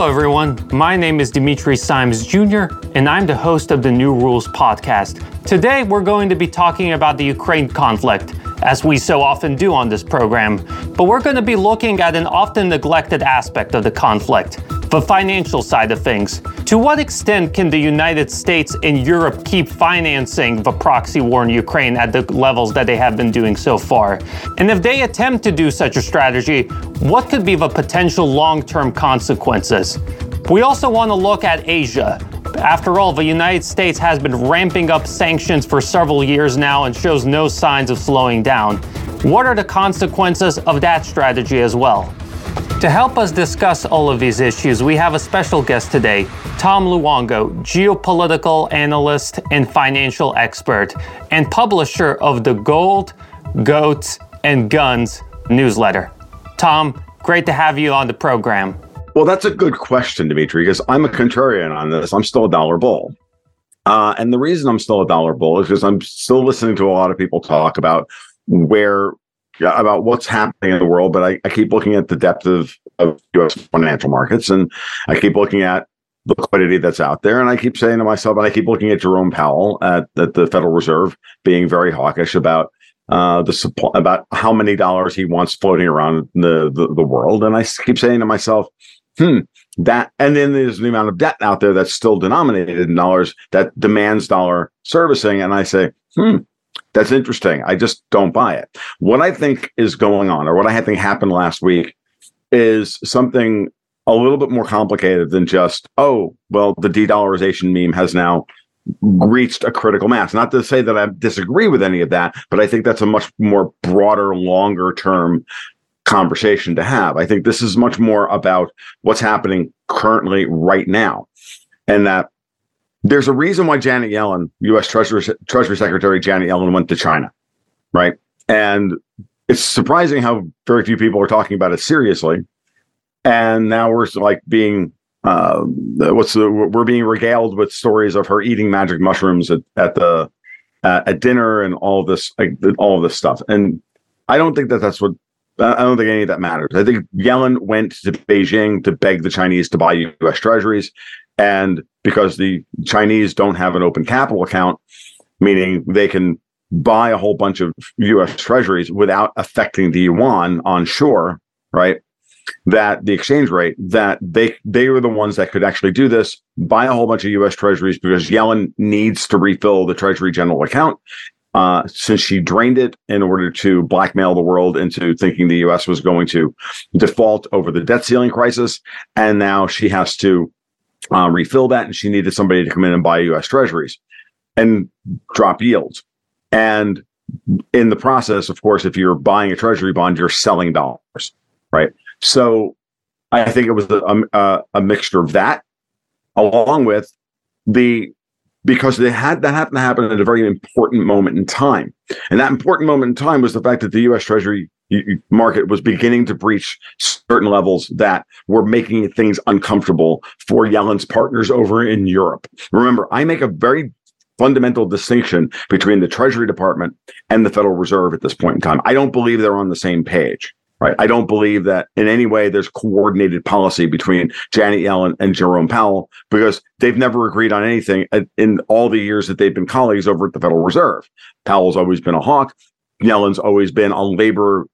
Hello, everyone. My name is Dimitri Simes Jr., and I'm the host of the New Rules podcast. Today, we're going to be talking about the Ukraine conflict, as we so often do on this program, but we're going to be looking at an often neglected aspect of the conflict the financial side of things. To what extent can the United States and Europe keep financing the proxy war in Ukraine at the levels that they have been doing so far? And if they attempt to do such a strategy, what could be the potential long term consequences? We also want to look at Asia. After all, the United States has been ramping up sanctions for several years now and shows no signs of slowing down. What are the consequences of that strategy as well? To help us discuss all of these issues, we have a special guest today, Tom Luongo, geopolitical analyst and financial expert, and publisher of the Gold, Goats, and Guns newsletter. Tom, great to have you on the program. Well, that's a good question, Dimitri, because I'm a contrarian on this. I'm still a dollar bull. Uh, and the reason I'm still a dollar bull is because I'm still listening to a lot of people talk about where about what's happening in the world, but I, I keep looking at the depth of, of U.S. financial markets, and I keep looking at liquidity that's out there, and I keep saying to myself, and I keep looking at Jerome Powell at, at the Federal Reserve being very hawkish about uh, the supply, about how many dollars he wants floating around the, the the world, and I keep saying to myself, hmm, that, and then there's the amount of debt out there that's still denominated in dollars that demands dollar servicing, and I say, hmm, that's interesting. I just don't buy it. What I think is going on, or what I think happened last week, is something a little bit more complicated than just, oh, well, the de dollarization meme has now reached a critical mass. Not to say that I disagree with any of that, but I think that's a much more broader, longer term conversation to have. I think this is much more about what's happening currently right now. And that there's a reason why Janet Yellen, U.S. Treasury Treasury Secretary Janet Yellen, went to China, right? And it's surprising how very few people are talking about it seriously. And now we're like being uh, what's the we're being regaled with stories of her eating magic mushrooms at, at the uh, at dinner and all this like all this stuff. And I don't think that that's what I don't think any of that matters. I think Yellen went to Beijing to beg the Chinese to buy U.S. Treasuries, and because the Chinese don't have an open capital account, meaning they can buy a whole bunch of US treasuries without affecting the yuan on shore, right? That the exchange rate, that they they were the ones that could actually do this, buy a whole bunch of US treasuries because Yellen needs to refill the Treasury General account. Uh, since she drained it in order to blackmail the world into thinking the US was going to default over the debt ceiling crisis. And now she has to uh, refill that, and she needed somebody to come in and buy U.S. Treasuries and drop yields. And in the process, of course, if you're buying a Treasury bond, you're selling dollars, right? So I think it was a, a, a mixture of that, along with the because they had that happened to happen at a very important moment in time, and that important moment in time was the fact that the U.S. Treasury market was beginning to breach certain levels that were making things uncomfortable for Yellen's partners over in Europe. Remember, I make a very fundamental distinction between the Treasury Department and the Federal Reserve at this point in time. I don't believe they're on the same page. Right. I don't believe that in any way there's coordinated policy between Janet Yellen and Jerome Powell because they've never agreed on anything in all the years that they've been colleagues over at the Federal Reserve. Powell's always been a hawk. Yellen's always been a labor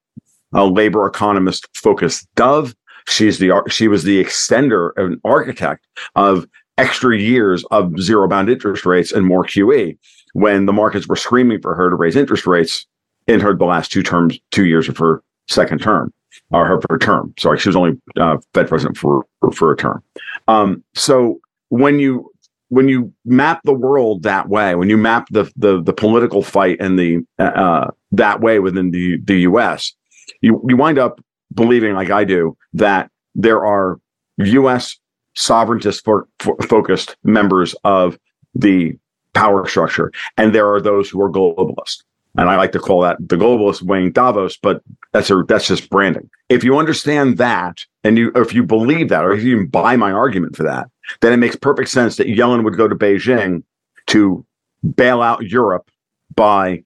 a labor economist focused dove. She's the she was the extender an architect of extra years of zero bound interest rates and more QE when the markets were screaming for her to raise interest rates in her the last two terms, two years of her second term or her, her term. Sorry, she was only uh, Fed president for, for, for a term. Um, so when you when you map the world that way, when you map the the, the political fight and the uh, that way within the the U.S., you, you wind up believing, like I do, that there are U.S. sovereigntist for, for focused members of the power structure, and there are those who are globalist. And I like to call that the globalist wing Davos, but that's a that's just branding. If you understand that, and you if you believe that, or if you even buy my argument for that, then it makes perfect sense that Yellen would go to Beijing to bail out Europe by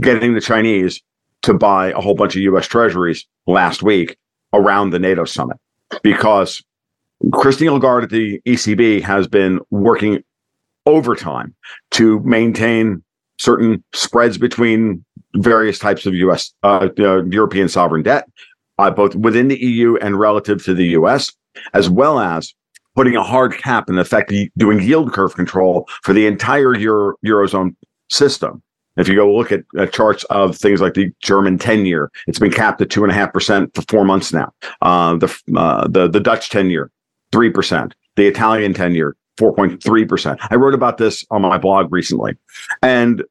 getting the Chinese to buy a whole bunch of US treasuries last week around the NATO summit because Christine Lagarde at the ECB has been working overtime to maintain certain spreads between various types of U.S. Uh, uh, European sovereign debt, uh, both within the EU and relative to the U.S., as well as putting a hard cap in effect, doing yield curve control for the entire Euro, eurozone system. If you go look at uh, charts of things like the German 10 year, it's been capped at two and a half percent for four months now. Uh, the, uh, the, the Dutch 10 year, 3%. The Italian 10 year, 4.3%. I wrote about this on my blog recently. And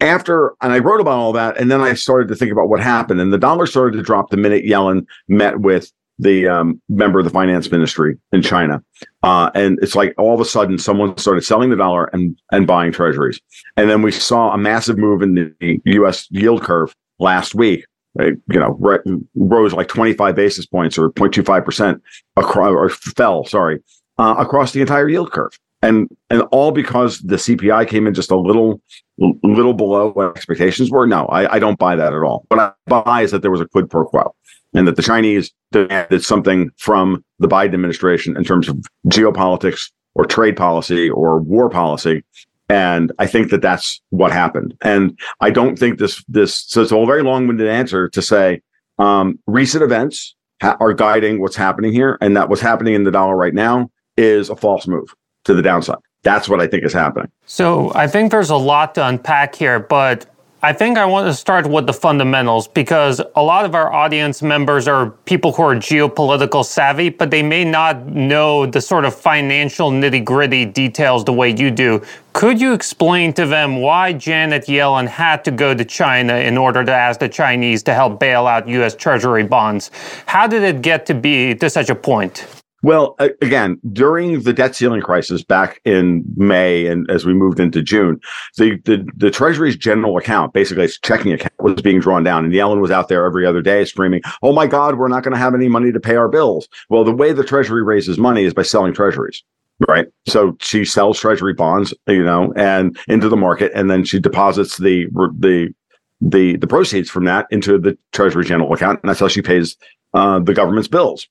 after, and I wrote about all that, and then I started to think about what happened. And the dollar started to drop the minute Yellen met with the um, member of the finance ministry in China. Uh, and it's like all of a sudden someone started selling the dollar and, and buying treasuries. And then we saw a massive move in the US yield curve last week. It, you know, re- rose like 25 basis points or 0.25% across, or fell, sorry, uh, across the entire yield curve. And, and all because the CPI came in just a little, little below what expectations were. No, I, I don't buy that at all. What I buy is that there was a quid pro quo and that the Chinese demanded something from the Biden administration in terms of geopolitics or trade policy or war policy. And I think that that's what happened. And I don't think this this so it's a very long-winded answer to say um, recent events ha- are guiding what's happening here, and that what's happening in the dollar right now is a false move to the downside. That's what I think is happening. So I think there's a lot to unpack here, but I think I want to start with the fundamentals because a lot of our audience members are people who are geopolitical savvy, but they may not know the sort of financial nitty gritty details the way you do. Could you explain to them why Janet Yellen had to go to China in order to ask the Chinese to help bail out US Treasury bonds? How did it get to be to such a point? Well, again, during the debt ceiling crisis back in May and as we moved into June, the, the, the Treasury's general account, basically its checking account, was being drawn down. And Yellen was out there every other day screaming, Oh my God, we're not going to have any money to pay our bills. Well, the way the Treasury raises money is by selling treasuries. Right. So she sells treasury bonds, you know, and into the market, and then she deposits the the the the proceeds from that into the Treasury general account, and that's how she pays uh, the government's bills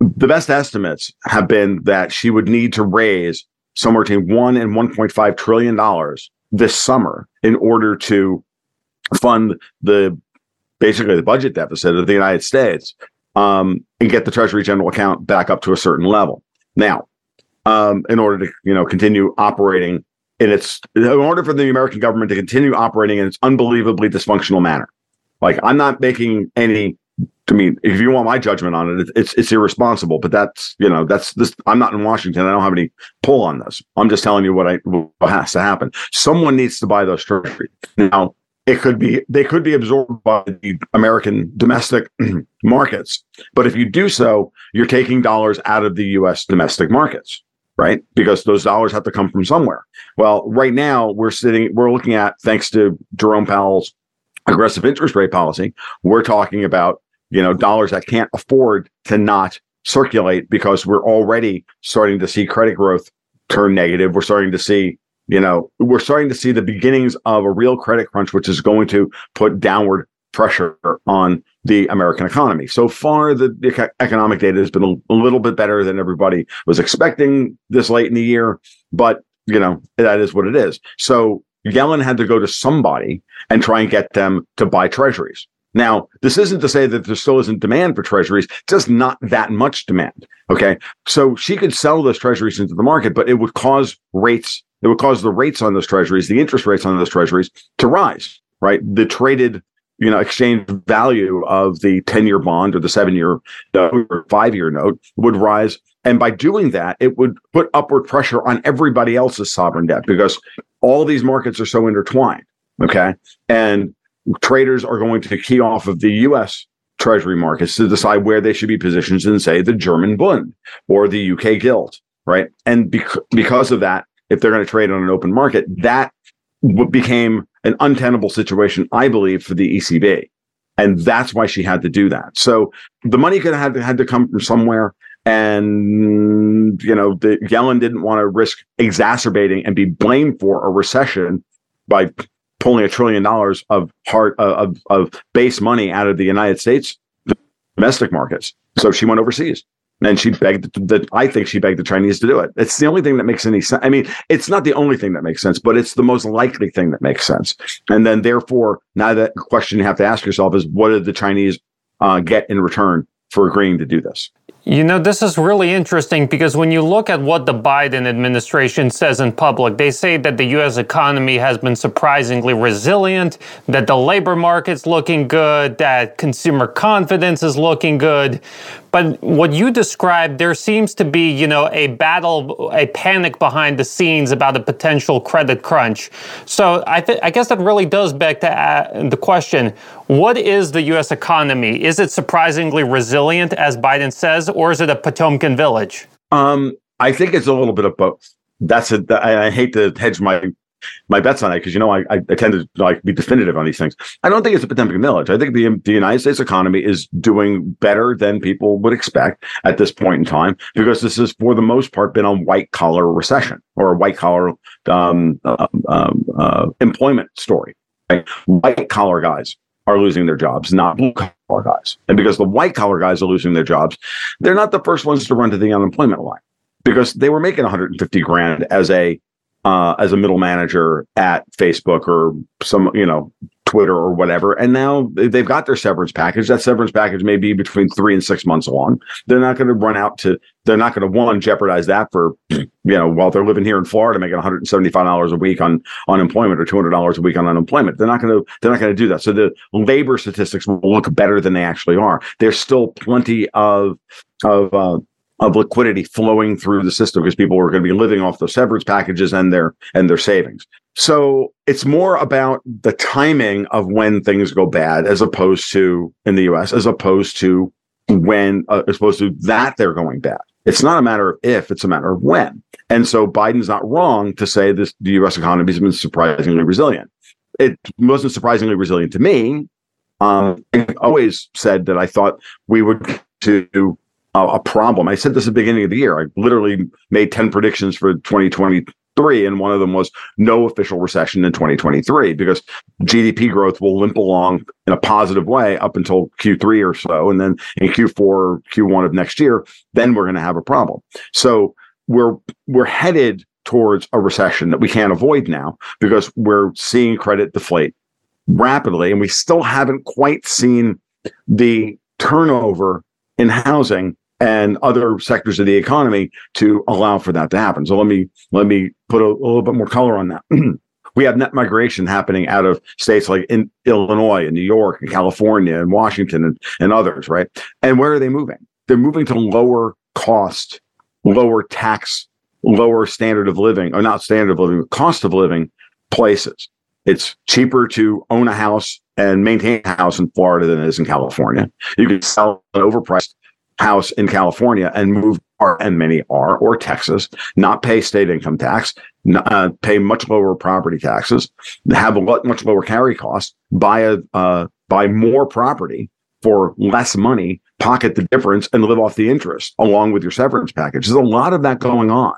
the best estimates have been that she would need to raise somewhere between one and 1.5 trillion dollars this summer in order to fund the basically the budget deficit of the United States um, and get the Treasury General account back up to a certain level. Now, um, in order to you know continue operating in its in order for the American government to continue operating in its unbelievably dysfunctional manner. Like I'm not making any I mean, if you want my judgment on it, it's it's irresponsible. But that's you know that's this. I'm not in Washington. I don't have any pull on this. I'm just telling you what I what has to happen. Someone needs to buy those treasuries now. It could be they could be absorbed by the American domestic markets, but if you do so, you're taking dollars out of the U.S. domestic markets right? Because those dollars have to come from somewhere. Well, right now we're sitting, we're looking at, thanks to Jerome Powell's aggressive interest rate policy, we're talking about you know, dollars that can't afford to not circulate because we're already starting to see credit growth turn negative. We're starting to see, you know, we're starting to see the beginnings of a real credit crunch, which is going to put downward pressure on the American economy. So far, the, economic data has been a, little bit better than everybody was expecting this late in the year, but you know that is what it is. So Yellen had to go to somebody and try and get them to buy treasuries. Now, this isn't to say that there still isn't demand for treasuries, just not that much demand. Okay. So she could sell those treasuries into the market, but it would cause rates, it would cause the rates on those treasuries, the interest rates on those treasuries to rise, right? The traded, you know, exchange value of the 10 year bond or the seven year or five year note would rise. And by doing that, it would put upward pressure on everybody else's sovereign debt because all these markets are so intertwined. Okay. And traders are going to key off of the US treasury markets to decide where they should be positioned in, say, the German Bund or the UK Gilt, right? And bec- because of that, if they're going to trade on an open market, that became an untenable situation, I believe, for the ECB. And that's why she had to do that. So the money could have had to, come from somewhere. And, you know, the Yellen didn't want to risk exacerbating and be blamed for a recession by pulling a trillion dollars of uh, of of base money out of the United States domestic markets. So she went overseas. And she begged that I think she begged the Chinese to do it. It's the only thing that makes any sense. I mean, it's not the only thing that makes sense, but it's the most likely thing that makes sense. And then, therefore, now that question you have to ask yourself is, what did the Chinese uh, get in return for agreeing to do this? You know, this is really interesting because when you look at what the Biden administration says in public, they say that the U.S. economy has been surprisingly resilient, that the labor market's looking good, that consumer confidence is looking good. But what you described, there seems to be, you know, a battle, a panic behind the scenes about a potential credit crunch. So I, th- I guess that really does beg to uh, the question: What is the U.S. economy? Is it surprisingly resilient, as Biden says, or is it a Potemkin village? Um, I think it's a little bit of both. That's a. I, hate to hedge my my bets on it because you know I, I, tend to like be definitive on these things. I don't think it's a Potemkin village. I think the the United States economy is doing better than people would expect at this point in time because this has for the most part been a white collar recession or a white collar um, uh, um, uh, employment story. Right? White collar guys are losing their jobs, not blue collar guys. And because the white collar guys are losing their jobs, they're not the first ones to run to the unemployment line because they were making 150 grand as a uh, as a middle manager at Facebook or some, you know, Twitter or whatever. And now they've got their severance package. That severance package may be between three and six months long. They're not going to run out to, they're not going to one jeopardize that for, you know, while they're living here in Florida making $175 a week on unemployment or $200 a week on unemployment. They're not going to, they're not going to do that. So the labor statistics will look better than they actually are. There's still plenty of, of, uh, of liquidity flowing through the system because people are going to be living off those severance packages and their and their savings. So it's more about the timing of when things go bad as opposed to in the US as opposed to when uh, as opposed to that they're going bad. It's not a matter of if, it's a matter of when. And so Biden's not wrong to say this the US economy has been surprisingly resilient. It wasn't surprisingly resilient to me. Um, I always said that I thought we would to a problem. I said this at the beginning of the year. I literally made 10 predictions for 2023, and one of them was no official recession in 2023 because GDP growth will limp along in a positive way up until Q3 or so. And then in Q4, Q1 of next year, then we're going to have a problem. So we're we're headed towards a recession that we can't avoid now because we're seeing credit deflate rapidly, and we still haven't quite seen the turnover in housing and other sectors of the economy to allow for that to happen. So let me let me put a, a little bit more color on that. we have net migration happening out of states like in Illinois and New York and California and Washington and, and others, right? And where are they moving? They're moving to lower cost, lower tax, lower standard of living, or not standard of living, cost of living places. It's cheaper to own a house and maintain a house in Florida than it is in California. You can sell an overpriced house in California and move, are and many are, or Texas, not pay state income tax, uh, pay much lower property taxes, have a lot, much lower carry cost, buy a uh, buy more property for less money, pocket the difference, and live off the interest along with your severance package. There's a lot of that going on.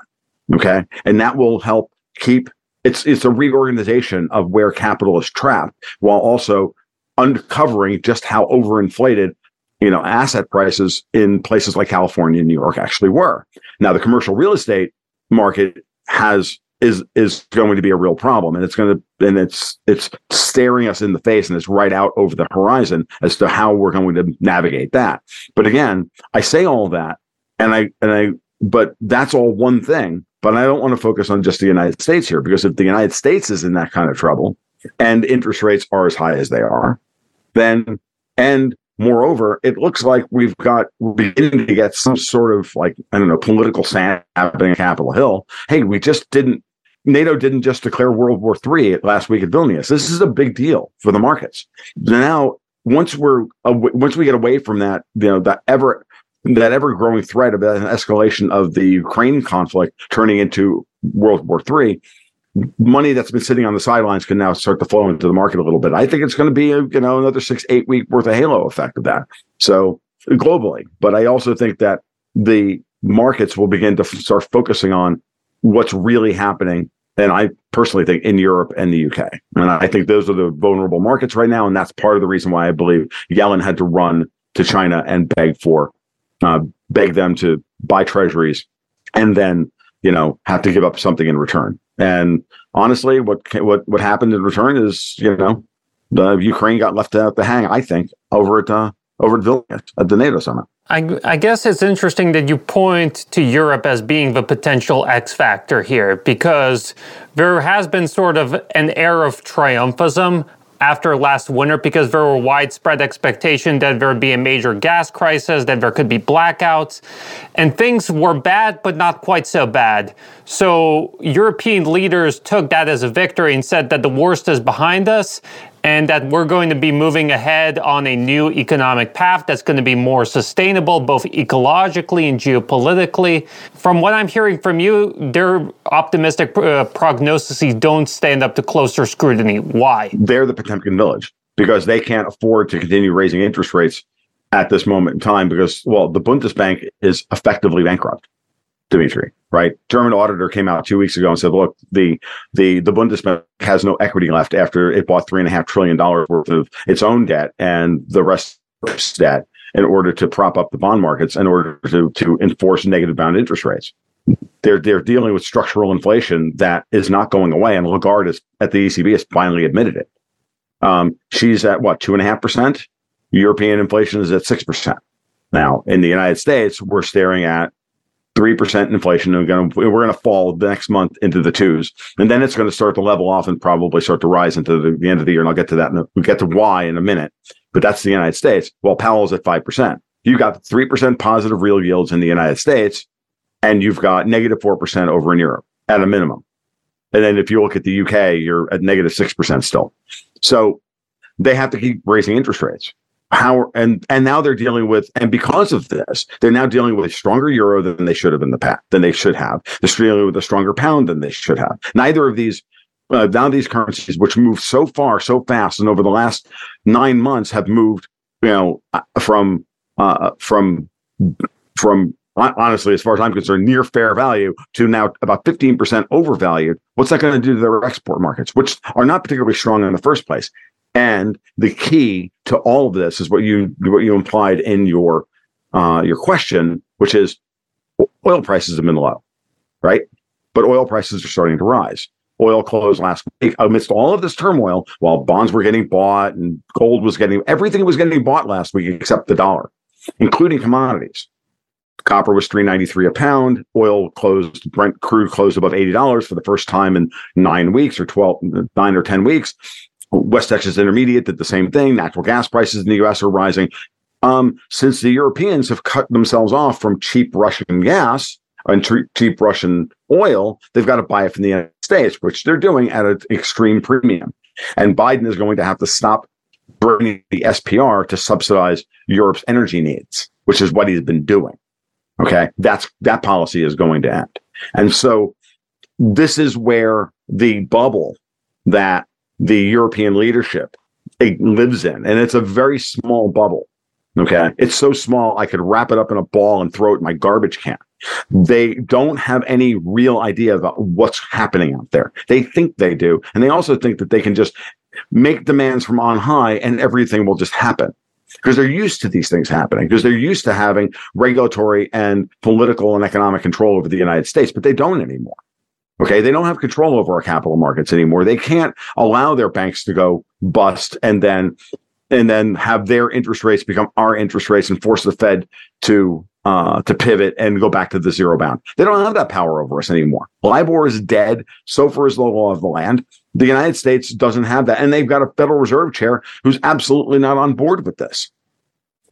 Okay, and that will help keep it's it's a reorganization of where capital is trapped while also uncovering just how overinflated you know, asset prices in places like California and New York actually were. Now, the commercial real estate market has is is going to be a real problem, and it's going to and it's it's staring us in the face, and it's right out over the horizon as to how we're going to navigate that. But again, I say all that, and I and I, but that's all one thing. But I don't want to focus on just the United States here, because if the United States is in that kind of trouble, and interest rates are as high as they are, then and Moreover, it looks like we've got we're beginning to get some sort of like I don't know political sand happening at Capitol Hill. Hey, we just didn't. NATO didn't just declare World War III last week at Vilnius. This is a big deal for the markets. Now, once we're once we get away from that, you know, that ever that ever growing threat of an escalation of the Ukraine conflict turning into World War III, money that's been sitting on the sidelines can now start to flow into the market a little bit. I think it's going to be a, you know another six eight week worth of halo effect of that. So globally, but I also think that the markets will begin to f- start focusing on what's really happening. And I personally think in Europe and the UK, and I think those are the vulnerable markets right now, and that's part of the reason why I believe Yellen had to run to China and beg for uh, beg them to buy treasuries, and then you know have to give up something in return. And honestly, what what what happened in return is you know the Ukraine got left out to hang. I think over at uh, over at Vilnius at the NATO summit. I, I, guess it's interesting that you point to Europe as being the potential X factor here because there has been sort of an air of triumphism after last winter because there were widespread expectation that there would be a major gas crisis, that there could be blackouts, and things were bad, but not quite so bad. So European leaders took that as a victory and said that the worst is behind us and that we're going to be moving ahead on a new economic path that's going to be more sustainable, both ecologically and geopolitically. From what I'm hearing from you, their optimistic uh, prognoses don't stand up to closer scrutiny. Why? They're the Potemkin village because they can't afford to continue raising interest rates at this moment in time because, well, the Bundesbank is effectively bankrupt. Dimitri, right? German auditor came out two weeks ago and said, look, the the the Bundesbank has no equity left after it bought three and a half trillion dollars worth of its own debt and the rest of its debt in order to prop up the bond markets in order to to enforce negative bound interest rates. They're they're dealing with structural inflation that is not going away, and Lagarde is at the ECB has finally admitted it. Um, she's at what two and a half percent. European inflation is at six percent. Now, in the United States, we're staring at three percent inflation. And we're going to we're going to fall next month into the twos, and then it's going to start to level off and probably start to rise into the, the end of the year. And I'll get to that. we we'll get to why in a minute. But that's the United States. Well, Powell's at five percent. You've got three percent positive real yields in the United States, and you've got negative four percent over in Europe at a minimum. And then if you look at the UK, you're at negative six percent still. So they have to keep raising interest rates and and now they're dealing with and because of this they're now dealing with a stronger euro than they should have in the past than they should have. They're dealing with a stronger pound than they should have. Neither of these uh, now these currencies which move so far so fast and over the last nine months have moved you know uh, from uh, from from honestly as far as i'm concerned near fair value to now about 15% overvalued. What's that going to do to their export markets which are not particularly strong in the first place and the key to all of this is what you what you implied in your uh, your question, which is oil prices have been low, right? But oil prices are starting to rise. Oil closed last week amidst all of this turmoil, while bonds were getting bought and gold was getting everything was getting bought last week except the dollar, including commodities. Copper was 393 a pound. Oil closed, Brent crude closed above $80 for the first time in nine weeks or 12, nine or 10 weeks. West Texas Intermediate did the same thing. Natural gas prices in the US are rising. Um, since the Europeans have cut themselves off from cheap Russian gas and cheap Russian oil, they've got to buy it from the United States, which they're doing at an extreme premium. And Biden is going to have to stop bringing the SPR to subsidize Europe's energy needs, which is what he's been doing. Okay. That's that policy is going to end. And so this is where the bubble that the European leadership it lives in. And it's a very small bubble. Okay. It's so small, I could wrap it up in a ball and throw it in my garbage can. They don't have any real idea about what's happening out there. They think they do. And they also think that they can just make demands from on high and everything will just happen because they're used to these things happening because they're used to having regulatory and political and economic control over the United States, but they don't anymore. Okay. They don't have control over our capital markets anymore. They can't allow their banks to go bust and then and then have their interest rates become our interest rates and force the Fed to uh, to pivot and go back to the zero bound. They don't have that power over us anymore. LIBOR is dead. SOFR is the law of the land. The United States doesn't have that, and they've got a Federal Reserve chair who's absolutely not on board with this.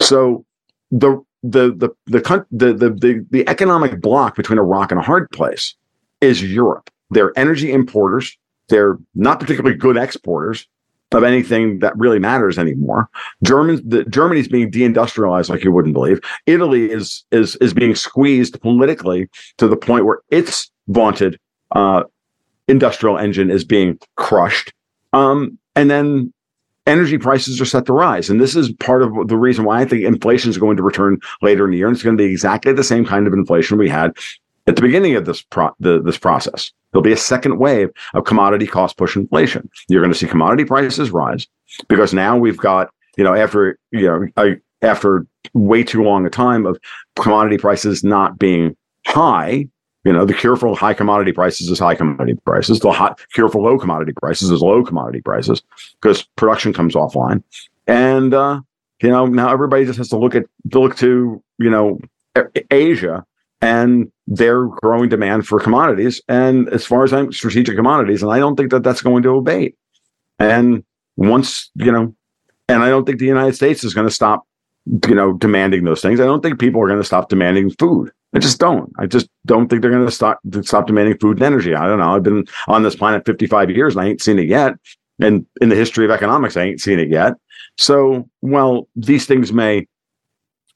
So the the the the the the, the, the economic bloc between a rock and a hard place is Europe. They're energy importers. They're not particularly good exporters of anything that really matters anymore. The, Germany's being deindustrialized like you wouldn't believe. Italy is is is being squeezed politically to the point where its vaunted uh, industrial engine is being crushed. Um, and then energy prices are set to rise. And this is part of the reason why I think inflation is going to return later in the year. And it's going to be exactly the same kind of inflation we had at the beginning of this pro- the, this process. There'll be a second wave of commodity cost push inflation. You're going to see commodity prices rise because now we've got you know after you know a, after way too long a time of commodity prices not being high. You know, the cure for high commodity prices is high commodity prices. The hot cure for low commodity prices is low commodity prices because production comes offline. And uh, you know, now everybody just has to look at to look to you know Asia and their growing demand for commodities. And as far as I'm strategic commodities, and I don't think that that's going to abate. And once you know, and I don't think the United States is going to stop you know, demanding those things. I don't think people are going to stop demanding food. I just don't. I just don't think they're going to stop stop demanding food and energy. I don't know. I've been on this planet 55 years and I ain't seen it yet. And in the history of economics, I ain't seen it yet. So, well, these things may,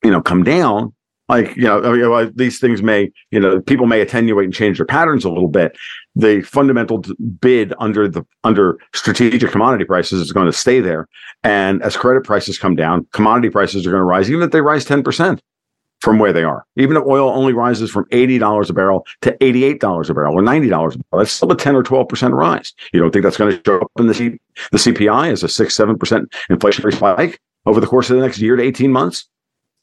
you know, come down. Like, you know, these things may, you know, people may attenuate and change their patterns a little bit. The fundamental bid under the under strategic commodity prices is going to stay there. And as credit prices come down commodity prices are going to rise even if they rise 10% from where they are. Even if oil only rises from $80 a barrel to $88 a barrel or $90 a barrel that's still a 10 or 12% rise. You don't think that's going to show up in the, C- the cpi as a 6 7% inflationary spike over the course of the next year to 18 months?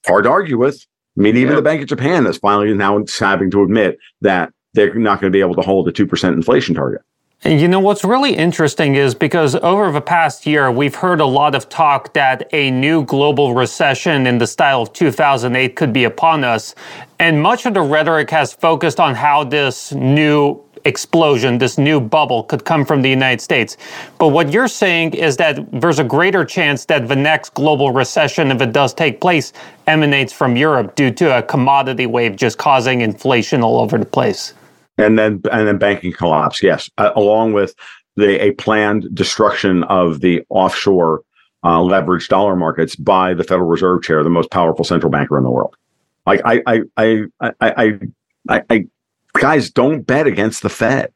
Hard to argue with. I mean, even yeah. the Bank of Japan is finally now having to admit that they're not going to be able to hold a 2% inflation target. And you know, what's really interesting is because over the past year, we've heard a lot of talk that a new global recession in the style of 2008 could be upon us. And much of the rhetoric has focused on how this new explosion, this new bubble could come from the United States. But what you're saying is that there's a greater chance that the next global recession, if it does take place, emanates from Europe due to a commodity wave just causing inflation all over the place and then and then banking collapse. Yes, uh, along with the a planned destruction of the offshore uh, leveraged dollar markets by the Federal Reserve Chair, the most powerful central banker in the world. Like I I I I I, I, I guys don't bet against the Fed.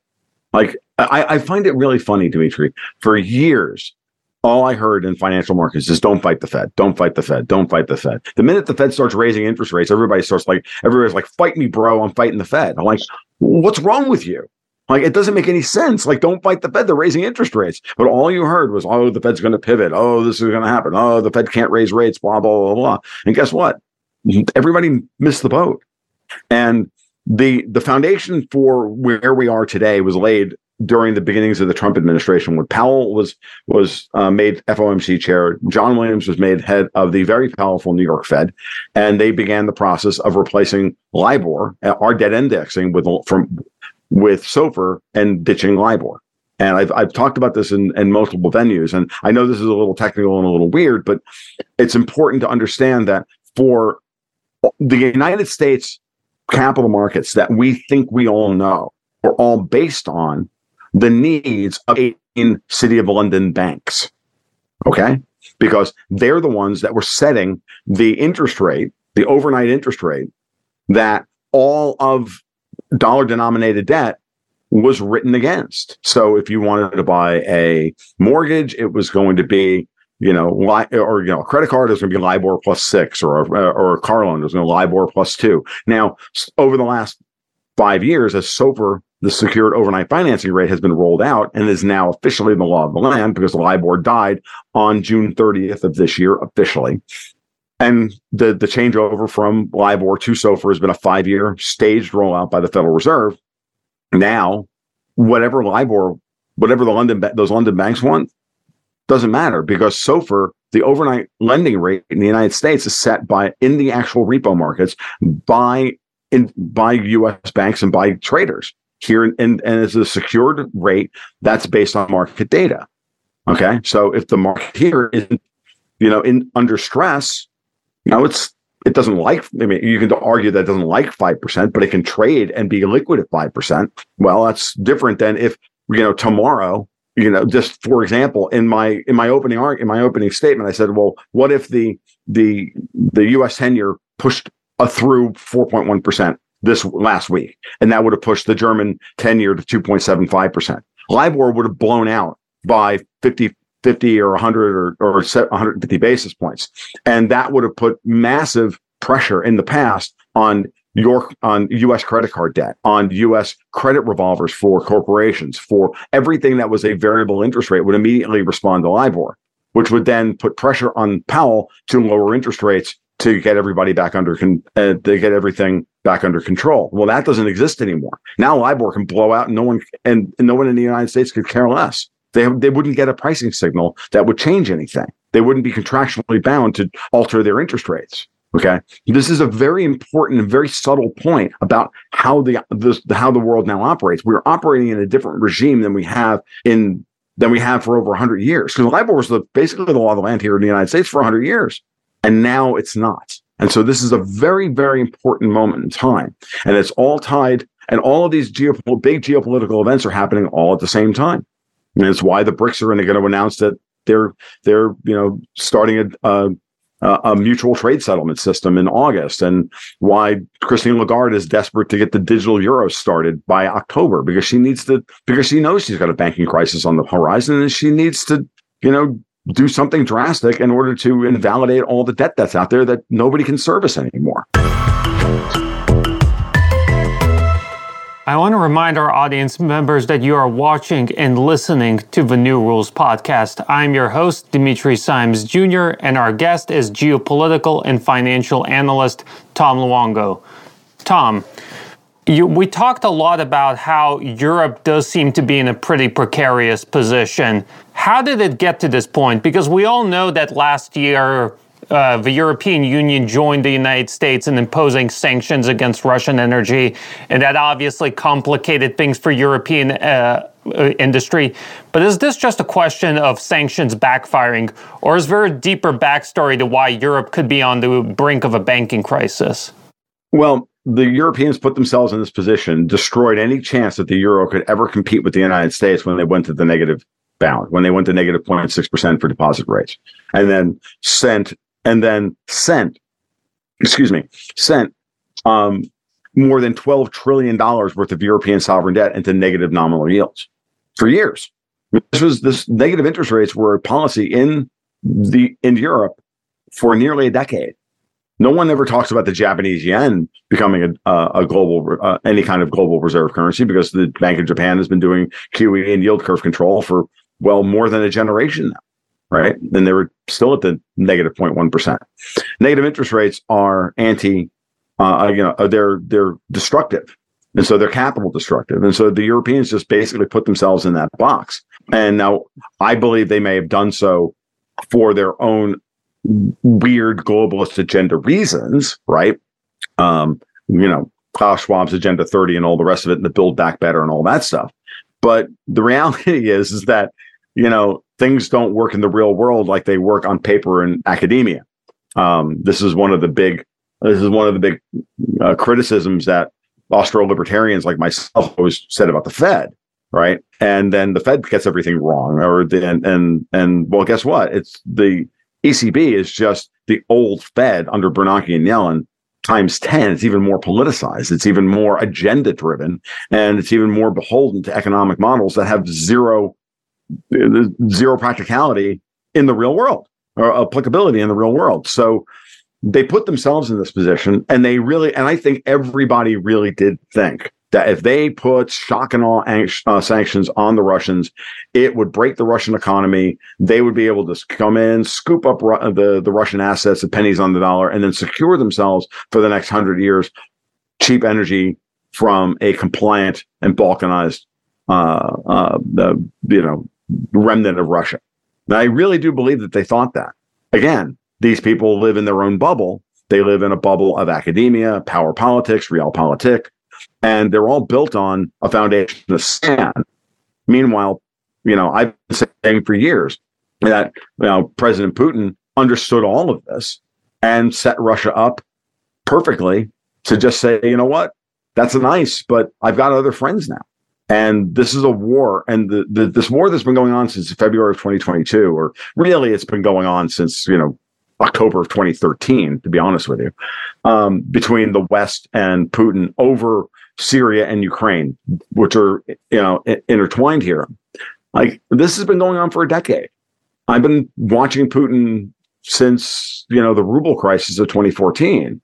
Like I, I find it really funny, Dimitri. For years, all I heard in financial markets is don't fight the Fed, don't fight the Fed, don't fight the Fed. The minute the Fed starts raising interest rates, everybody starts like, everybody's like, fight me, bro, I'm fighting the Fed. I'm like, what's wrong with you? Like, it doesn't make any sense. Like, don't fight the Fed. They're raising interest rates. But all you heard was, oh, the Fed's going to pivot. Oh, this is going to happen. Oh, the Fed can't raise rates, blah, blah, blah, blah. And guess what? Everybody missed the boat. And the the foundation for where we are today was laid during the beginnings of the Trump administration, when Powell was was uh, made FOMC chair, John Williams was made head of the very powerful New York Fed, and they began the process of replacing LIBOR, uh, our debt indexing, with from with SOFR and ditching LIBOR. And I've I've talked about this in, in multiple venues, and I know this is a little technical and a little weird, but it's important to understand that for the United States capital markets that we think we all know were all based on the needs of 18 City of London banks. Okay. Because they're the ones that were setting the interest rate, the overnight interest rate that all of dollar denominated debt was written against. So if you wanted to buy a mortgage, it was going to be, you know, li- or you know, a credit card is going to be LIBOR plus six, or a, or a car loan is going to LIBOR plus two. Now, over the last five years, as SOFR the secured overnight financing rate has been rolled out and is now officially the law of the land because the LIBOR died on June 30th of this year officially. And the, the changeover from LIBOR to SOFR has been a five year staged rollout by the Federal Reserve. Now, whatever LIBOR, whatever the London those London banks want, doesn't matter because SOFR, the overnight lending rate in the United States, is set by in the actual repo markets by in by U.S. banks and by traders here and, and as a secured rate that's based on market data okay so if the market here is you know in under stress you know it's it doesn't like i mean you can argue that doesn't like 5% but it can trade and be liquid at 5% well that's different than if you know tomorrow you know just for example in my in my opening arc in my opening statement i said well what if the the the us 10 year pushed a through 4.1% this last week, and that would have pushed the German 10 year to 2.75%. LIBOR would have blown out by 50, 50 or 100 or, or 150 basis points. And that would have put massive pressure in the past on your on US credit card debt, on US credit revolvers for corporations, for everything that was a variable interest rate would immediately respond to LIBOR. which would then put pressure on Powell to lower interest rates to get everybody back under con- uh, to get everything back under control. Well, that doesn't exist anymore. Now LIBOR can blow out, and no one and, and no one in the United States could care less. They they wouldn't get a pricing signal that would change anything. They wouldn't be contractually bound to alter their interest rates. Okay, this is a very important and very subtle point about how the, the how the world now operates. We're operating in a different regime than we have in than we have for over 100 years. Because LIBOR was the, basically the law of the land here in the United States for 100 years, and now it's not. And so this is a very very important moment in time, and it's all tied. And all of these big geopolitical events are happening all at the same time. And it's why the BRICS are going to announce that they're they're you know starting a, a a mutual trade settlement system in August, and why Christine Lagarde is desperate to get the digital euro started by October because she needs to because she knows she's got a banking crisis on the horizon and she needs to you know do something drastic in order to invalidate all the debt that's out there that nobody can service anymore. I want to remind our audience members that you are watching and listening to the New Rules podcast. I'm your host, Dimitri Simes Jr., and our guest is geopolitical and financial analyst Tom Luongo. Tom, you, we talked a lot about how Europe does seem to be in a pretty precarious position. How did it get to this point? Because we all know that last year, uh, the European Union joined the United States in imposing sanctions against Russian energy, and that obviously complicated things for European uh, uh, industry. But is this just a question of sanctions backfiring, or is there a deeper backstory to why Europe could be on the brink of a banking crisis? Well, the Europeans put themselves in this position, destroyed any chance that the euro could ever compete with the United States when they went to the negative balance, when they went to negative 0.6% for deposit rates, and then sent and then sent, excuse me, sent um, more than $12 trillion worth of European sovereign debt into negative nominal yields for years. This was this negative interest rates were a policy in the in Europe for nearly a decade. No one ever talks about the Japanese yen becoming a, a global, uh, any kind of global reserve currency because the Bank of Japan has been doing QE and yield curve control for well more than a generation now right? And they were still at the negative 0.1. Negative interest rates are anti, uh, you know, uh, they're they're destructive. And so they're capital destructive. And so the Europeans just basically put themselves in that box. And now I believe they may have done so for their own weird globalist agenda reasons, right? Um, you know, Klaus Schwab's Agenda 30 and all the rest of it, and the Build Back Better and all that stuff. But the reality is, is that, you know, things don't work in the real world like they work on paper in academia. Um, this is one of the big this is one of the big uh, criticisms that Austro libertarians like myself always said about the Fed, right? And then the Fed gets everything wrong, or the, and and and well, guess what? It's the ECB is just the old Fed under Bernanke and Yellen times 10 it's even more politicized it's even more agenda driven and it's even more beholden to economic models that have zero zero practicality in the real world or applicability in the real world. So they put themselves in this position and they really, and I think everybody really did think that if they put shock and awe uh, sanctions on the Russians, it would break the Russian economy. They would be able to come in, scoop up Ru- the, the Russian assets at pennies on the dollar, and then secure themselves for the next hundred years cheap energy from a compliant and balkanized uh, uh, you know remnant of Russia. Now, I really do believe that they thought that. Again, these people live in their own bubble. They live in a bubble of academia, power politics, realpolitik, and they're all built on a foundation of sand. Meanwhile, you know, I've been saying for years that you know President Putin understood all of this and set Russia up perfectly to just say, you know what, that's nice, but I've got other friends now. And this is a war, and the, the, this war that's been going on since February of 2022, or really it's been going on since you know October of 2013, to be honest with you, um, between the West and Putin over Syria and Ukraine, which are you know intertwined here. Like this has been going on for a decade. I've been watching Putin since you know the ruble crisis of 2014,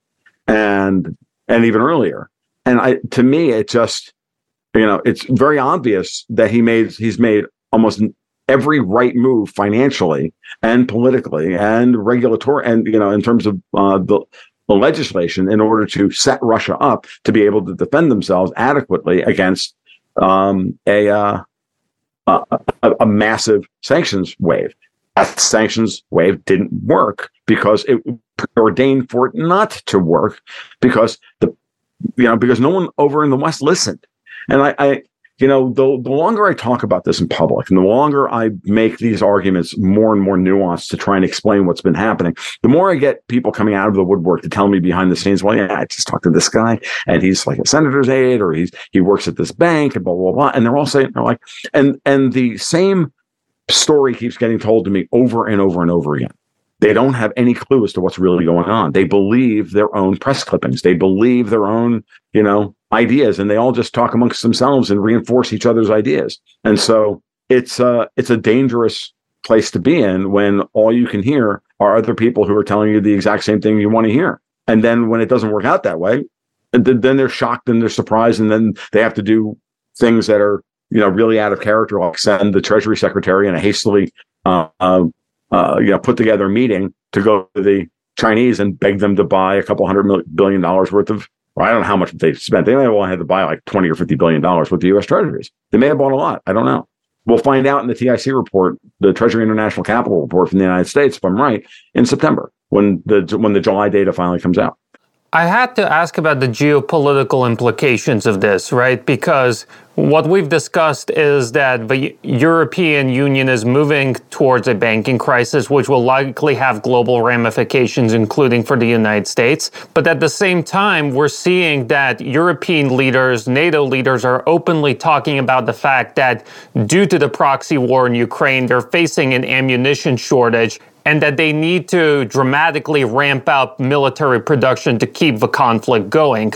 and and even earlier. And I, to me, it just you know, it's very obvious that he made he's made almost every right move financially and politically and regulatory and you know in terms of uh, the, the legislation in order to set Russia up to be able to defend themselves adequately against um, a, uh, a, a massive sanctions wave. That sanctions wave didn't work because it ordained for it not to work because the you know because no one over in the West listened. And I, I you know, the, the longer I talk about this in public and the longer I make these arguments more and more nuanced to try and explain what's been happening, the more I get people coming out of the woodwork to tell me behind the scenes, well, yeah, I just talked to this guy and he's like a senator's aide or he's, he works at this bank and blah, blah, blah. And they're all saying, they're like, and, and the same story keeps getting told to me over and over and over again. They don't have any clue as to what's really going on. They believe their own press clippings. They believe their own, you know, ideas, and they all just talk amongst themselves and reinforce each other's ideas. And so it's uh it's a dangerous place to be in when all you can hear are other people who are telling you the exact same thing you want to hear. And then when it doesn't work out that way, then they're shocked and they're surprised, and then they have to do things that are you know really out of character, like send the Treasury Secretary in a hastily uh, uh, uh, you know, put together a meeting to go to the Chinese and beg them to buy a couple hundred million, billion dollars worth of. I don't know how much they spent. They may have only had to buy like twenty or fifty billion dollars with the U.S. Treasuries. They may have bought a lot. I don't know. We'll find out in the TIC report, the Treasury International Capital report from the United States, if I'm right, in September when the when the July data finally comes out. I had to ask about the geopolitical implications of this, right? Because what we've discussed is that the European Union is moving towards a banking crisis, which will likely have global ramifications, including for the United States. But at the same time, we're seeing that European leaders, NATO leaders, are openly talking about the fact that due to the proxy war in Ukraine, they're facing an ammunition shortage and that they need to dramatically ramp up military production to keep the conflict going.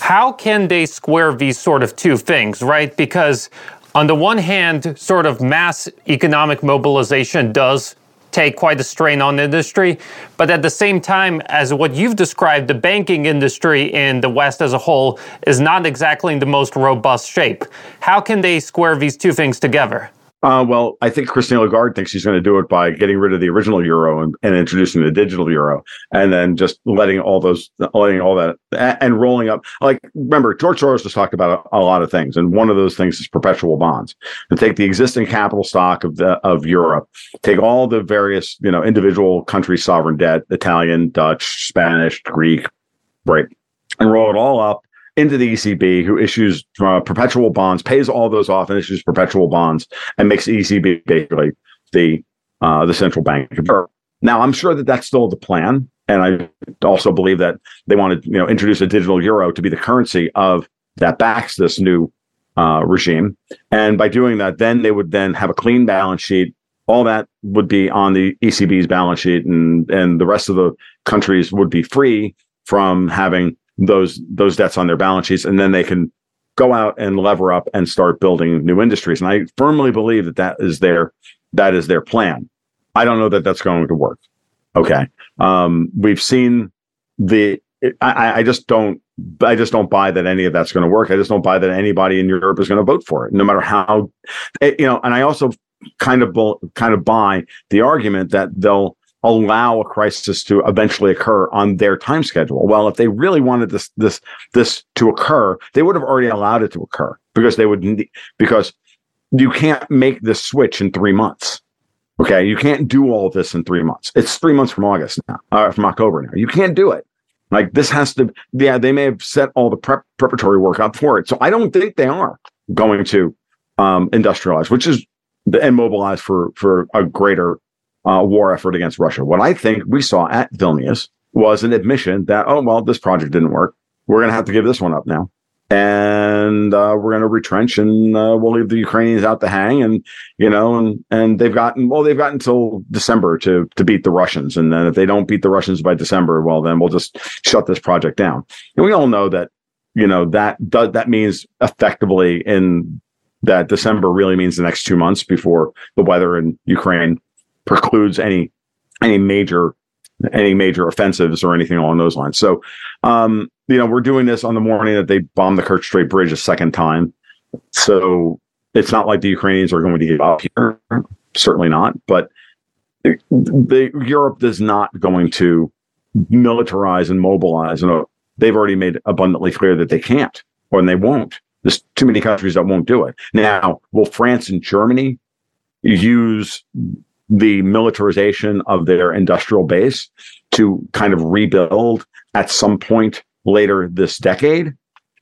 How can they square these sort of two things, right? Because on the one hand, sort of mass economic mobilization does take quite a strain on the industry. But at the same time, as what you've described, the banking industry in the West as a whole is not exactly in the most robust shape. How can they square these two things together? Uh, well, I think Christine Lagarde thinks she's going to do it by getting rid of the original euro and, and, introducing the digital euro, and then just letting all those, letting all that, and rolling up. Like, remember, George Soros has talked about a, a lot of things, and one of those things is perpetual bonds. To take the existing capital stock of the of Europe, take all the various, you know, individual country sovereign debt, Italian, Dutch, Spanish, Greek, right, and roll it all up into the ECB, who issues uh, perpetual bonds, pays all those off, and issues perpetual bonds, and makes the ECB basically the uh, the central bank. Now, I'm sure that that's still the plan, and I also believe that they want to you know introduce a digital euro to be the currency of that backs this new uh, regime. And by doing that, then they would then have a clean balance sheet. All that would be on the ECB's balance sheet, and and the rest of the countries would be free from having those those debts on their balance sheets, and then they can go out and lever up and start building new industries. And I firmly believe that that is their that is their plan. I don't know that that's going to work. Okay, um, we've seen the. I, I just don't. I just don't buy that any of that's going to work. I just don't buy that anybody in Europe is going to vote for it, no matter how, eh, you know. And I also kind of kind of buy the argument that they'll allow a crisis to eventually occur on their time schedule. Well, if they really wanted this this this to occur, they would have already allowed it to occur because they would because you can't make this switch in three months. Okay, you can't do all this in three months. It's three months from August now, uh, from October now. You can't do it. Like this has to. Yeah, they may have set all the prep, preparatory work up for it. So I don't think they are going to um, industrialize, which is and mobilize for for a greater uh, war effort against Russia. What I think we saw at Vilnius was an admission that, oh, well, this project didn't work. We're going to have to give this one up now. And uh, we're going to retrench and uh, we'll leave the Ukrainians out to hang. And, you know, and, and they've gotten, well, they've got until December to, to beat the Russians. And then if they don't beat the Russians by December, well, then we'll just shut this project down. And we all know that, you know, that does, that means effectively in that December really means the next two months before the weather in Ukraine precludes any any major any major offensives or anything along those lines. So, um, you know, we're doing this on the morning that they bombed the Kerch Strait Bridge a second time. So it's not like the Ukrainians are going to give up here. certainly not. But the, the Europe is not going to militarize and mobilize. And they've already made abundantly clear that they can't or they won't. There's too many countries that won't do it. Now, will France and Germany use the militarization of their industrial base to kind of rebuild at some point later this decade?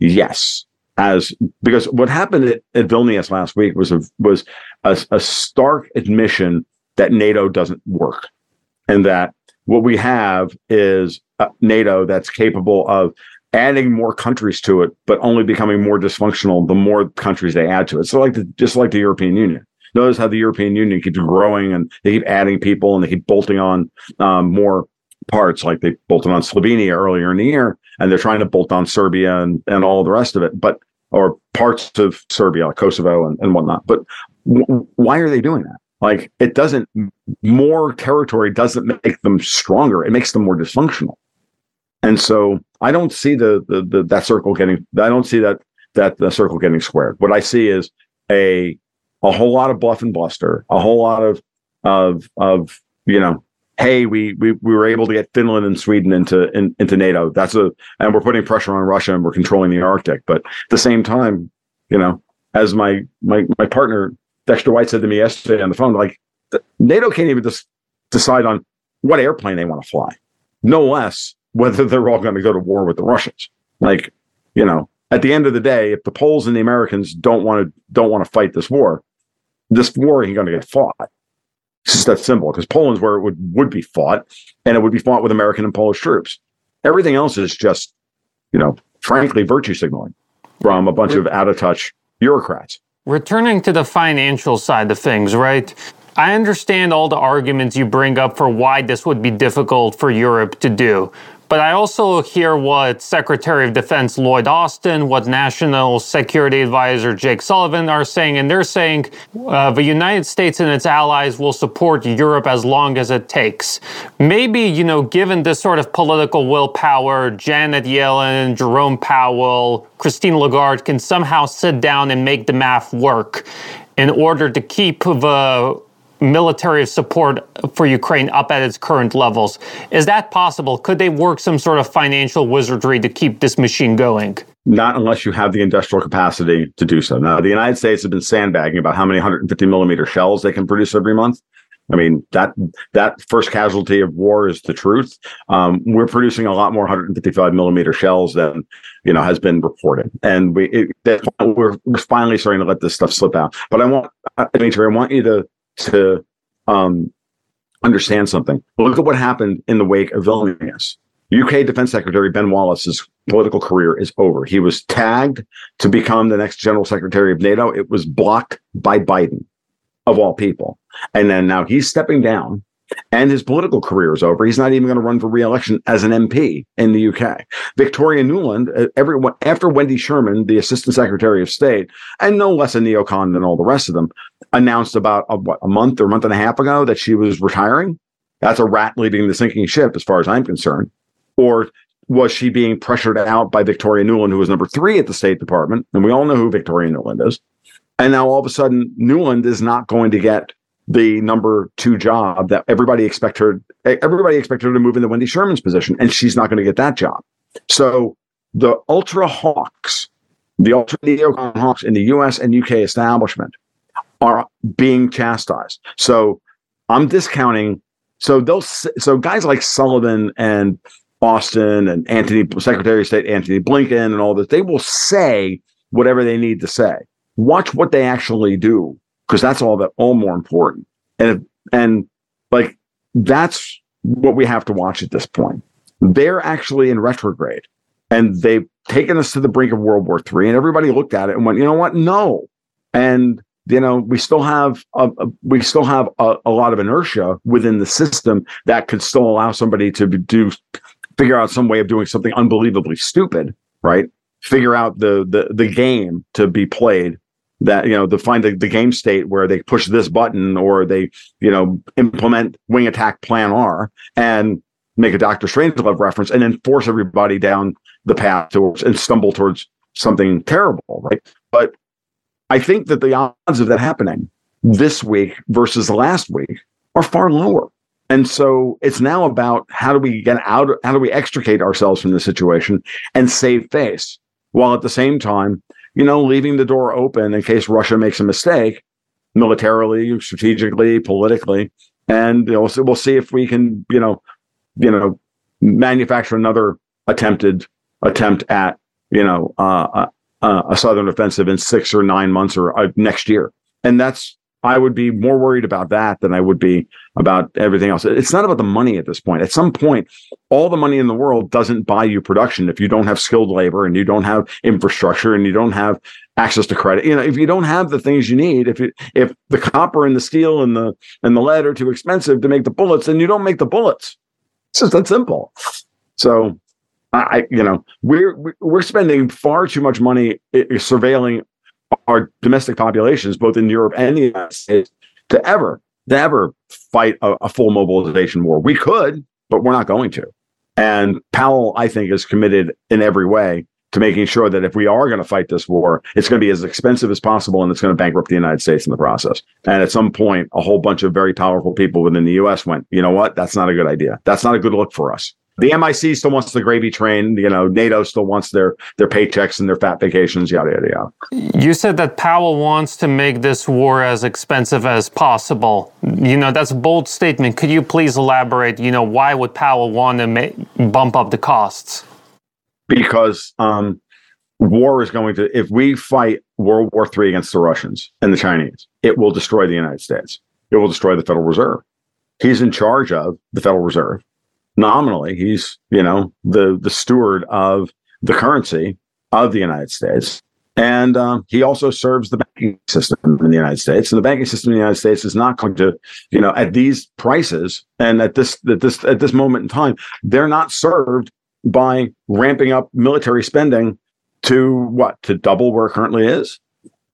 Yes. As because what happened at, at Vilnius last week was a was a, a stark admission that NATO doesn't work, and that what we have is NATO that's capable of adding more countries to it, but only becoming more dysfunctional the more countries they add to it. So, like the, just like the European Union, notice how the European Union keeps growing and they keep adding people and they keep bolting on um, more parts, like they bolted on Slovenia earlier in the year, and they're trying to bolt on Serbia and, and all the rest of it, but or parts of Serbia, like Kosovo and, and whatnot. But w- why are they doing that? Like it doesn't more territory doesn't make them stronger. It makes them more dysfunctional. And so I don't see the, the, the that circle getting I don't see that that the circle getting squared. What I see is a a whole lot of bluff and bluster, a whole lot of of of you know hey, we we we were able to get Finland and Sweden into in, into NATO. That's a and we're putting pressure on Russia and we're controlling the Arctic. But at the same time, you know, as my my my partner Dexter White said to me yesterday on the phone, like NATO can't even just decide on what airplane they want to fly, no less whether they're all going to go to war with the Russians. Like, you know, at the end of the day, if the Poles and the Americans don't want to don't want to fight this war, this war ain't going to get fought. It's just that simple because Poland's where it would, would be fought, and it would be fought with American and Polish troops. Everything else is just, you know, frankly, virtue signaling from a bunch of out of touch bureaucrats. Returning to the financial side of things, right? I understand all the arguments you bring up for why this would be difficult for Europe to do. But I also hear what Secretary of Defense Lloyd Austin, what National Security Advisor Jake Sullivan are saying, and they're saying uh, the United States and its allies will support Europe as long as it takes. Maybe, you know, given this sort of political willpower, Janet Yellen, Jerome Powell, Christine Lagarde can somehow sit down and make the math work in order to keep the military support for Ukraine up at its current levels. Is that possible? Could they work some sort of financial wizardry to keep this machine going? Not unless you have the industrial capacity to do so. Now, the United States has been sandbagging about how many 150 millimeter shells they can produce every month. I mean that that first casualty of war is the truth. Um, we're producing a lot more 155 millimeter shells than you know has been reported, and we it, we're, we're finally starting to let this stuff slip out. But I want, Dimitri, I want you to to um, understand something. Look at what happened in the wake of Vilnius. UK Defense Secretary Ben Wallace's political career is over. He was tagged to become the next General Secretary of NATO. It was blocked by Biden, of all people. And then now he's stepping down and his political career is over. He's not even going to run for re-election as an MP in the UK. Victoria Nuland, uh, everyone after Wendy Sherman, the Assistant Secretary of State, and no less a neocon than all the rest of them, announced about a, what, a month or a month and a half ago that she was retiring. That's a rat leading the sinking ship, as far as I'm concerned. Or was she being pressured out by Victoria Nuland, who was number three at the State Department? And we all know who Victoria Nuland is. And now all of a sudden, Nuland is not going to get the number two job that everybody expect her everybody expected her to move into Wendy Sherman's position, and she's not going to get that job. So the ultra hawks, the ultra neocon hawks in the US and UK establishment are being chastised. So I'm discounting. So those so guys like Sullivan and Austin and Antony, Secretary of State Antony Blinken and all this, they will say whatever they need to say. Watch what they actually do because that's all that all more important. And and like that's what we have to watch at this point. They're actually in retrograde, and they've taken us to the brink of World War III. And everybody looked at it and went, you know what? No. And you know we still have a, a we still have a, a, lot of inertia within the system that could still allow somebody to do figure out some way of doing something unbelievably stupid, right? Figure out the the the game to be played that you know to find the, the game state where they push this button or they you know implement wing attack plan r and make a dr strangelove reference and then force everybody down the path towards and stumble towards something terrible right but i think that the odds of that happening this week versus last week are far lower. And so it's now about how do we get out, how do we extricate ourselves from the situation and save face while at the same time, you know, leaving the door open in case Russia makes a mistake militarily, strategically, politically. And you know, so we'll see if we can, you know, you know, manufacture another attempted attempt at, you know, uh, uh, a southern offensive in six or nine months or uh, next year. And that's I would be more worried about that than I would be about everything else. It's not about the money at this point. At some point, all the money in the world doesn't buy you production if you don't have skilled labor and you don't have infrastructure and you don't have access to credit. You know, if you don't have the things you need, if it, if the copper and the steel and the and the lead are too expensive to make the bullets, then you don't make the bullets. It's just that simple. So I, you know, we're we're spending far too much money surveilling our domestic populations, both in Europe and the United States, to ever, to ever fight a, a full mobilization war. We could, but we're not going to. And Powell, I think, is committed in every way to making sure that if we are going to fight this war, it's going to be as expensive as possible and it's going to bankrupt the United States in the process. And at some point, a whole bunch of very powerful people within the US went, you know what? That's not a good idea. That's not a good look for us. The MIC still wants the gravy train. You know, NATO still wants their their paychecks and their fat vacations. Yada yada yada. You said that Powell wants to make this war as expensive as possible. You know, that's a bold statement. Could you please elaborate? You know, why would Powell want to make, bump up the costs? Because um, war is going to. If we fight World War III against the Russians and the Chinese, it will destroy the United States. It will destroy the Federal Reserve. He's in charge of the Federal Reserve nominally he's you know the the steward of the currency of the United States. And um, he also serves the banking system in the United States. And the banking system in the United States is not going to, you know, at these prices and at this at this at this moment in time, they're not served by ramping up military spending to what to double where it currently is.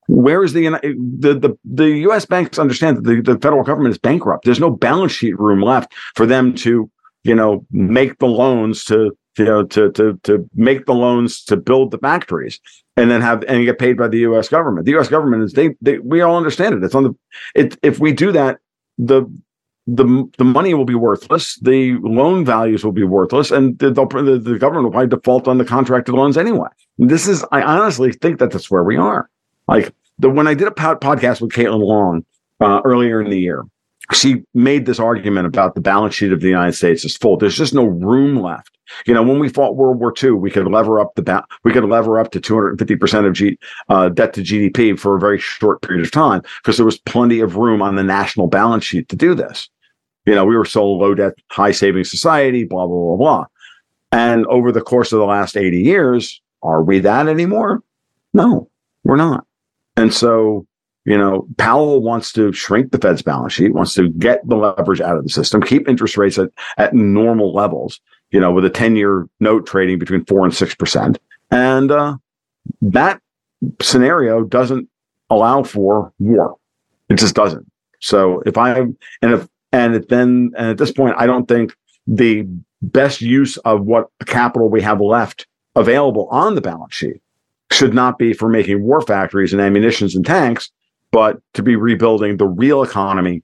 Where is the the the, the U.S. banks understand that the, the federal government is bankrupt? There's no balance sheet room left for them to you know, make the loans to you know to to to make the loans to build the factories and then have and get paid by the U.S. government. The U.S. government is they, they we all understand it. It's on the it if we do that the the the money will be worthless. The loan values will be worthless, and the, the, the government will probably default on the contracted loans anyway. This is I honestly think that that's where we are. Like the when I did a podcast with Caitlin Long uh, earlier in the year, she made this argument about the balance sheet of the United States is full. There's just no room left. You know, when we fought World War II, we could lever up the ba- we could lever up to 250 percent of G- uh, debt to GDP for a very short period of time because there was plenty of room on the national balance sheet to do this. You know, we were so low debt, high saving society, blah blah blah blah. And over the course of the last 80 years, are we that anymore? No, we're not. And so you know, Powell wants to shrink the Fed's balance sheet, wants to get the leverage out of the system, keep interest rates at, at normal levels, you know, with a 10 year note trading between four and 6%. And uh, that scenario doesn't allow for war. It just doesn't. So if I, and if, and then, and at this point, I don't think the best use of what capital we have left available on the balance sheet should not be for making war factories and ammunitions and tanks but to be rebuilding the real economy.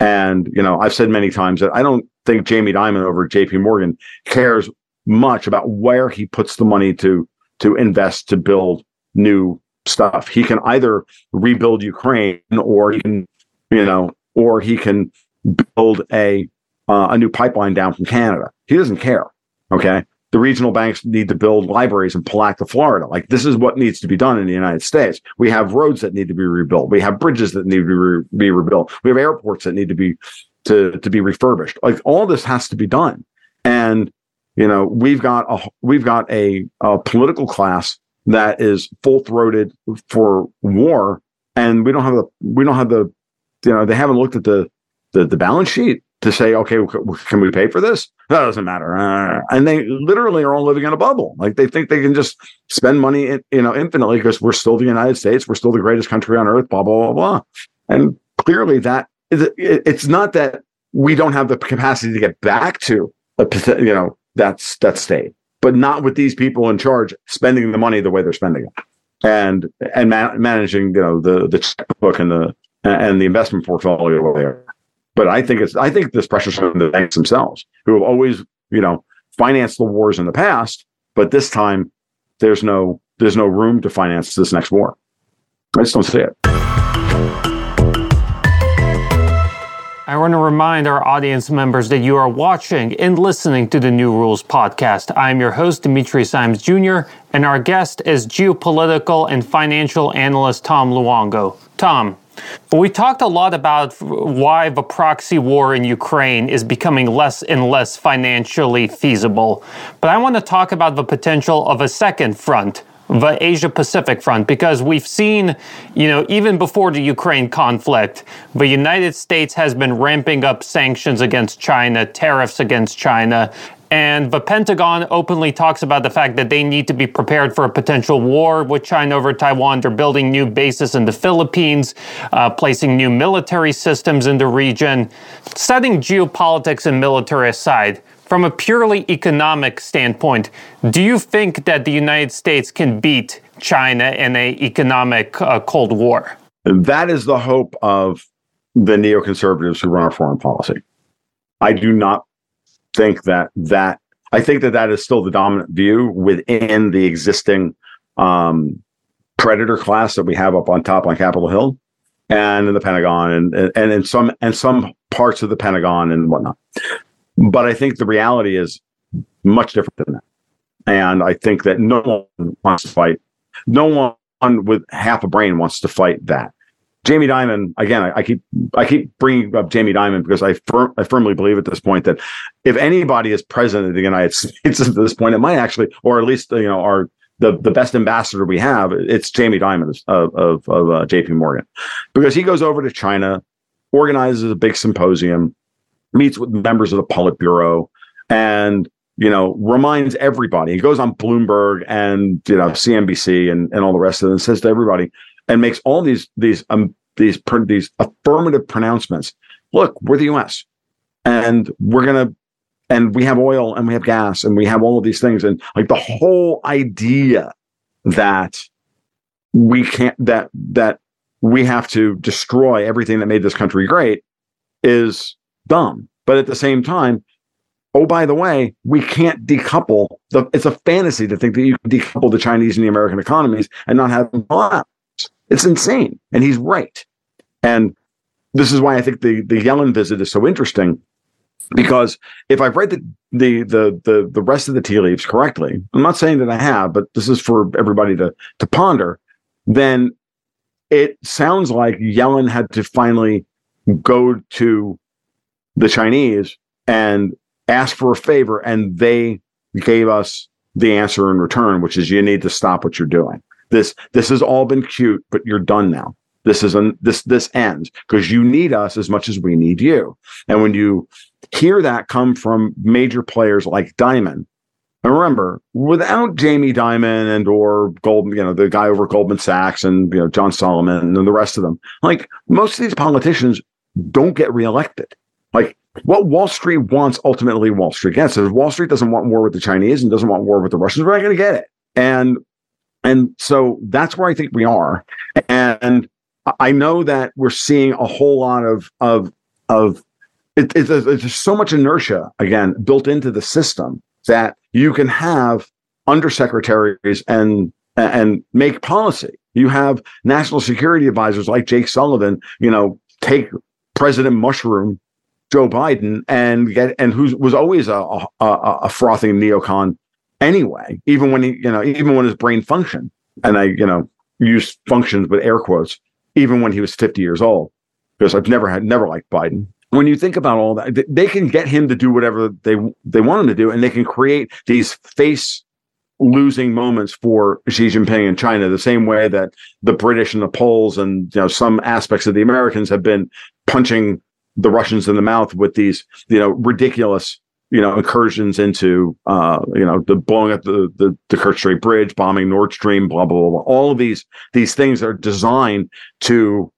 And, you know, I've said many times that I don't think Jamie Dimon over JP Morgan cares much about where he puts the money to to invest to build new stuff. He can either rebuild Ukraine or he can, you know, or he can build a uh, a new pipeline down from Canada. He doesn't care. Okay the regional banks need to build libraries in Palatka, Florida. Like this is what needs to be done in the United States. We have roads that need to be rebuilt. We have bridges that need to be, re- be rebuilt. We have airports that need to be to to be refurbished. Like all this has to be done. And you know, we've got a we've got a, a political class that is full throated for war, and we don't have the we don't have the you know they haven't looked at the the, the balance sheet to say, okay, can we pay for this? That doesn't matter. And they literally are all living in a bubble. Like they think they can just spend money, in, you know, infinitely because we're still the United States. We're still the greatest country on earth, blah, blah, blah, blah. And clearly that is, it's not that we don't have the capacity to get back to, a, you know, that's that state, but not with these people in charge spending the money the way they're spending it and, and ma- managing, you know, the, the checkbook and the, and the investment portfolio there. But I think it's I think this pressure's from the banks themselves, who have always, you know, financed the wars in the past, but this time there's no there's no room to finance this next war. I just don't see it. I want to remind our audience members that you are watching and listening to the New Rules podcast. I'm your host, Dimitri Simes Jr., and our guest is geopolitical and financial analyst Tom Luongo. Tom, we talked a lot about why the proxy war in Ukraine is becoming less and less financially feasible. But I want to talk about the potential of a second front, the Asia Pacific front, because we've seen, you know, even before the Ukraine conflict, the United States has been ramping up sanctions against China, tariffs against China, and the Pentagon openly talks about the fact that they need to be prepared for a potential war with China over Taiwan. They're building new bases in the Philippines, uh, placing new military systems in the region. Setting geopolitics and military aside, from a purely economic standpoint, do you think that the United States can beat China in an economic uh, Cold War? That is the hope of the neoconservatives who run our foreign policy. I do not think that that I think that that is still the dominant view within the existing um, predator class that we have up on top on Capitol Hill and in the Pentagon and and in some and some parts of the Pentagon and whatnot. But I think the reality is much different than that. And I think that no one wants to fight. No one with half a brain wants to fight that. Jamie Dimon, again, I, I, keep I keep bringing up Jamie Dimon because I I firmly believe at this point that if anybody is president of the United States at this point, it might actually, or at least you know, our the the best ambassador we have, it's Jamie Dimon of of, of uh, J.P. Morgan, because he goes over to China, organizes a big symposium, meets with members of the Politburo, and you know reminds everybody. He goes on Bloomberg and you know CNBC and and all the rest of it, and says to everybody and makes all these these um these these affirmative pronouncements. Look, we're the U.S. and we're gonna and we have oil and we have gas and we have all of these things and like the whole idea that we can't that that we have to destroy everything that made this country great is dumb. But at the same time, oh by the way, we can't decouple the. It's a fantasy to think that you can decouple the Chinese and the American economies and not have them collapse. It's insane. And he's right. And this is why I think the, the Yellen visit is so interesting. Because if I've read the, the the the the rest of the tea leaves correctly, I'm not saying that I have, but this is for everybody to to ponder, then it sounds like Yellen had to finally go to the Chinese and ask for a favor, and they gave us the answer in return, which is you need to stop what you're doing. This this has all been cute, but you're done now. This is an this this ends because you need us as much as we need you. And when you hear that come from major players like Dimon, and remember, without Jamie Dimon and or Goldman, you know, the guy over Goldman Sachs and you know John Solomon and the rest of them, like most of these politicians don't get reelected. Like what Wall Street wants ultimately Wall Street gets. If Wall Street doesn't want war with the Chinese and doesn't want war with the Russians, we're not going to get it. And and so that's where I think we are. And I know that we're seeing a whole lot of of of it, it, there's so much inertia again built into the system that you can have undersecretaries and and make policy. You have national security advisors like Jake Sullivan, you know, take President Mushroom Joe Biden and get and who was always a, a, a frothing neocon anyway, even when he, you know, even when his brain functioned. And I, you know, use functions with air quotes, even when he was 50 years old, because I've never had, never liked Biden. When you think about all that, they can get him to do whatever they they want him to do, and they can create these face losing moments for Xi Jinping in China, the same way that the British and the Poles and you know some aspects of the Americans have been punching the Russians in the mouth with these you know ridiculous you know, incursions into, uh, you know, the blowing up the, the, the Kerch Strait Bridge, bombing Nord Stream, blah, blah, blah, blah. All of these, these things are designed to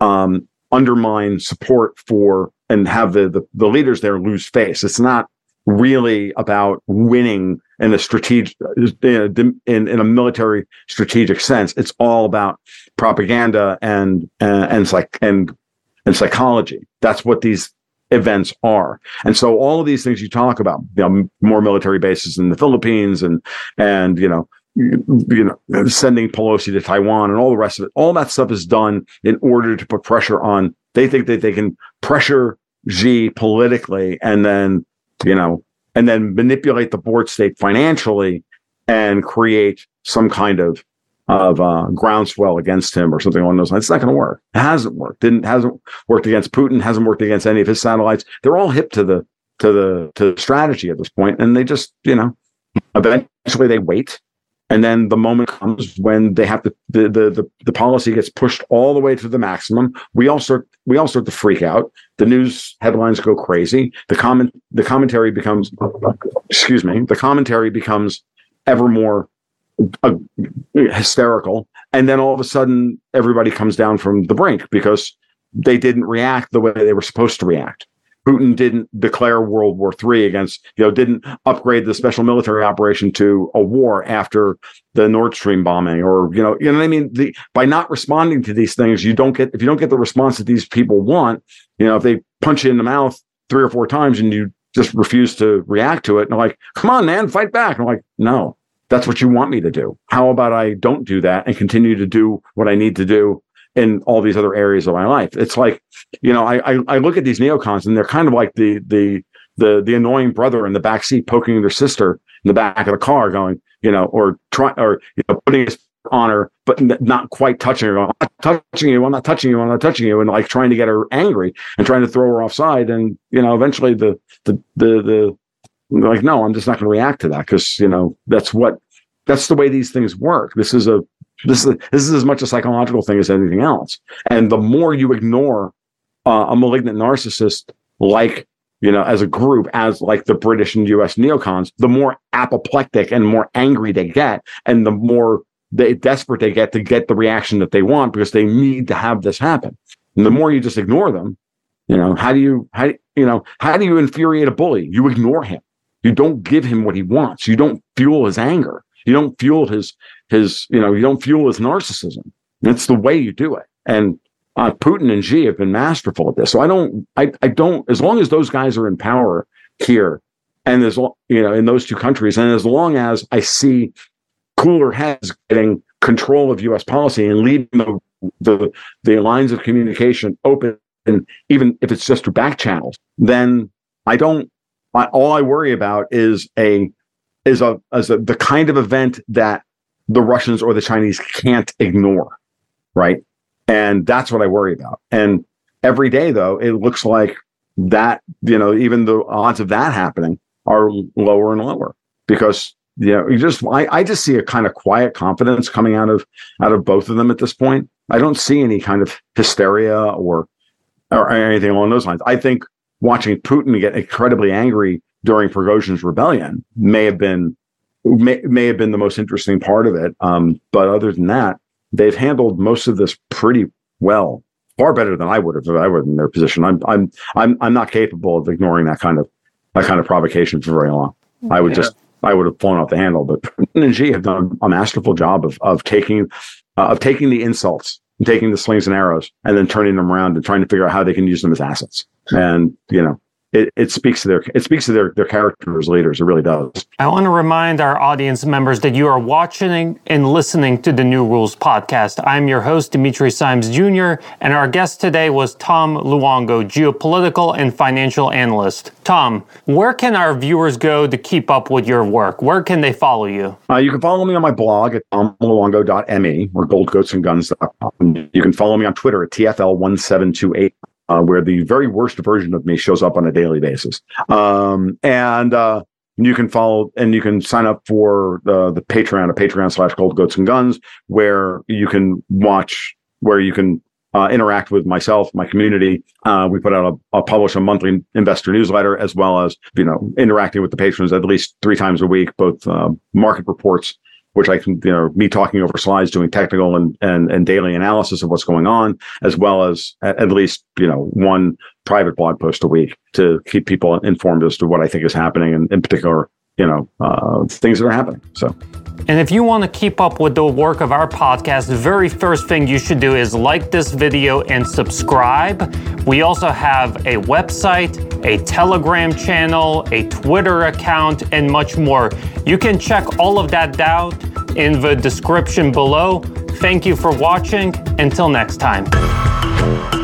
um, undermine support for and have the, the, the leaders there lose face. It's not, really about winning in a strategic in in, in a military strategic sense. It's all about propaganda and and and like and and psychology. That's what these events are. And so all of these things you talk about, you know, more military bases in the Philippines and and you know you, know sending Pelosi to Taiwan and all the rest of it. All that stuff is done in order to put pressure on. They think that they can pressure Xi politically and then you know and then manipulate the board state financially and create some kind of of uh, groundswell against him or something along those lines. It's not going to work. It hasn't worked. Didn't hasn't worked against Putin. Hasn't worked against any of his satellites. They're all hip to the to the to the strategy at this point, and they just you know eventually they wait, and then the moment comes when they have to the the the, the policy gets pushed all the way to the maximum. We all start we all start to freak out. The news headlines go crazy. The comment the commentary becomes excuse me the commentary becomes ever more uh, hysterical. And then all of a sudden everybody comes down from the brink because they didn't react the way they were supposed to react. Putin didn't declare world war iii against you know didn't upgrade the special military operation to a war after the nord stream bombing or you know you know what i mean? The, by not responding to these things you don't get if you don't get the response that these people want you know if they punch you in the mouth three or four times and you just refuse to react to it and like come on man fight back. And i'm like no that's what you want me to do. How about I don't do that and continue to do what I need to do in all these other areas of my life? It's like, you know, I I, I look at these neocons and they're kind of like the the the the annoying brother in the back seat poking their sister in the back of the car, going, you know, or trying or you know, putting his on her, but not quite touching her. I'm not touching you. I'm not touching you. I'm not touching you. And like trying to get her angry and trying to throw her offside. And you know, eventually the the the the like, no, I'm just not going to react to that because you know that's what that's the way these things work. This is a this is this is as much a psychological thing as anything else. And the more you ignore uh, a malignant narcissist, like you know, as a group, as like the British and U.S. neocons, the more apoplectic and more angry they get, and the more they desperate they get to get the reaction that they want because they need to have this happen. And the more you just ignore them, you know, how do you how you know how do you infuriate a bully? You ignore him. You don't give him what he wants. You don't fuel his anger. You don't fuel his his you know you don't fuel his narcissism. That's the way you do it. And uh, Putin and Xi have been masterful at this. So I don't I I don't as long as those guys are in power here and as you know in those two countries and as long as I see cooler heads getting control of U.S. policy and leaving the the, the lines of communication open and even if it's just through back channels, then I don't I, all I worry about is a is a as a, the kind of event that the Russians or the Chinese can't ignore, right? And that's what I worry about. And every day, though, it looks like that you know even the odds of that happening are lower and lower because you know you just I, I just see a kind of quiet confidence coming out of out of both of them at this point. I don't see any kind of hysteria or or anything along those lines. I think watching Putin get incredibly angry during Prigozhin's rebellion may have been may, may have been the most interesting part of it. Um, but other than that, they've handled most of this pretty well, far better than I would have if I were in their position. I'm I'm I'm I'm not capable of ignoring that kind of that kind of provocation for very long. I would yeah. just I would have flown off the handle. But Putin and Xi have done a masterful job of of taking uh, of taking the insults, taking the slings and arrows, and then turning them around and trying to figure out how they can use them as assets. And you know, it, it speaks to their it speaks to their their character as leaders. It really does. I want to remind our audience members that you are watching and listening to the New Rules podcast. I'm your host Dimitri Simes Jr. and our guest today was Tom Luongo, geopolitical and financial analyst. Tom, where can our viewers go to keep up with your work? Where can they follow you? Uh, you can follow me on my blog at tomluongo.me or goldgoatsandguns.com. You can follow me on Twitter at TFL1728 uh, where the very worst version of me shows up on a daily basis. Um, and uh, you can follow and you can sign up for the, the Patreon at Patreon slash Gold Goats and Guns, where you can watch, where you can uh, interact with myself, my community. Uh, we put out a, a publish a monthly investor newsletter as well as you know interacting with the patrons at least three times a week, both uh, market reports which I can, you know, me talking over slides, doing technical and, and, and daily analysis of what's going on, as well as at, least, you know, one private blog post a week to keep people informed as to what I think is happening and in particular, you know, uh, things that are happening. So. And if you want to keep up with the work of our podcast, the very first thing you should do is like this video and subscribe. We also have a website, a Telegram channel, a Twitter account, and much more. You can check all of that out in the description below. Thank you for watching. Until next time.